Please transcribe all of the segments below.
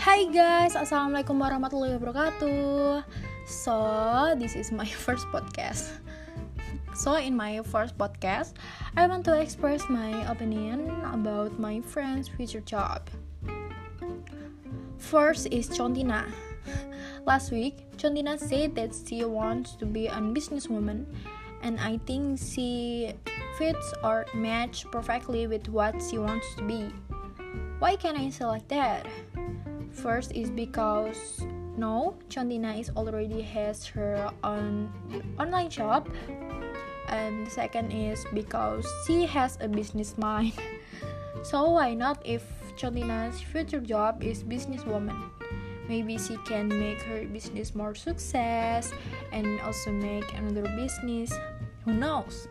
Hi guys, Assalamualaikum warahmatullahi wabarakatuh So, this is my first podcast So, in my first podcast, I want to express my opinion about my friend's future job First is Chontina Last week, Chontina said that she wants to be a businesswoman and I think she fits or match perfectly with what she wants to be. Why can I say like that? First is because no, Chontina is already has her own online shop, and the second is because she has a business mind. so why not if Chontina's future job is businesswoman? Maybe she can make her business more success and also make another business. Who knows?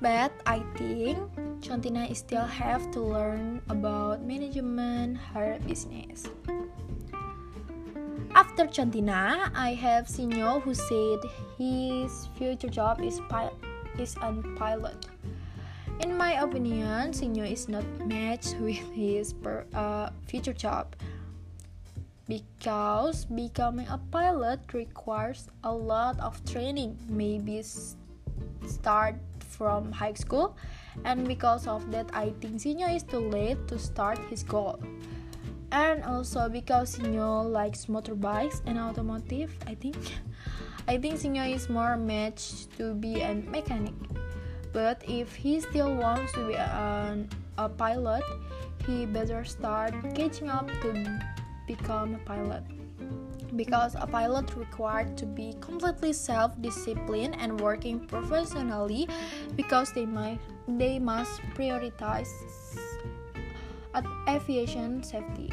But I think Chontina still have to learn about management her business. After Chontina, I have Sinyo who said his future job is pi- is a pilot. In my opinion, Sinyo is not matched with his per, uh, future job because becoming a pilot requires a lot of training, maybe start from high school. And because of that I think Sinyo is too late to start his goal. And also because Sinyo likes motorbikes and automotive I think I think Sinyo is more matched to be a mechanic. But if he still wants to be a, a pilot he better start catching up to become a pilot because a pilot required to be completely self-disciplined and working professionally because they might they must prioritize aviation safety.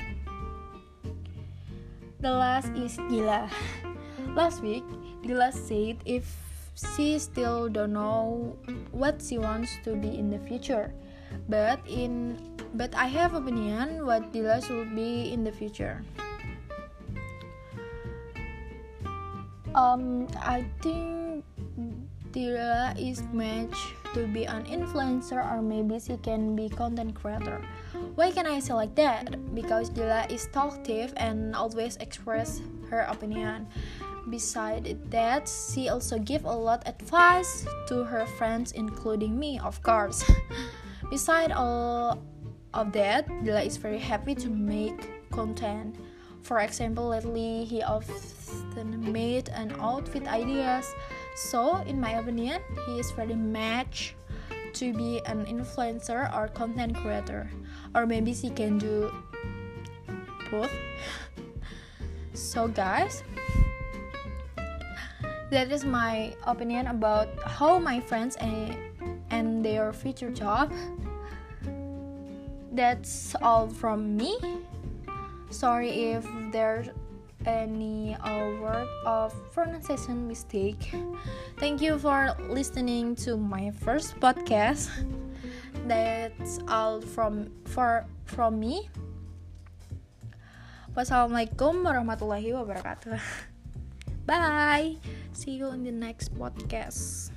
The last is Dila. Last week, Dila said if she still don't know what she wants to be in the future, but in but I have opinion what Dila should be in the future. Um, I think Dila is matched to be an influencer or maybe she can be content creator. Why can I say like that? Because Dila is talkative and always express her opinion. Besides that, she also give a lot of advice to her friends including me, of course. Besides all of that, Dila is very happy to make content. For example, lately he often made an outfit ideas. So, in my opinion, he is very match to be an influencer or content creator. Or maybe he can do both. so, guys, that is my opinion about how my friends and, and their future job. That's all from me. Sorry if there's any word of pronunciation mistake. Thank you for listening to my first podcast. That's all from for from me. Wassalamualaikum warahmatullahi wabarakatuh. Bye. See you in the next podcast.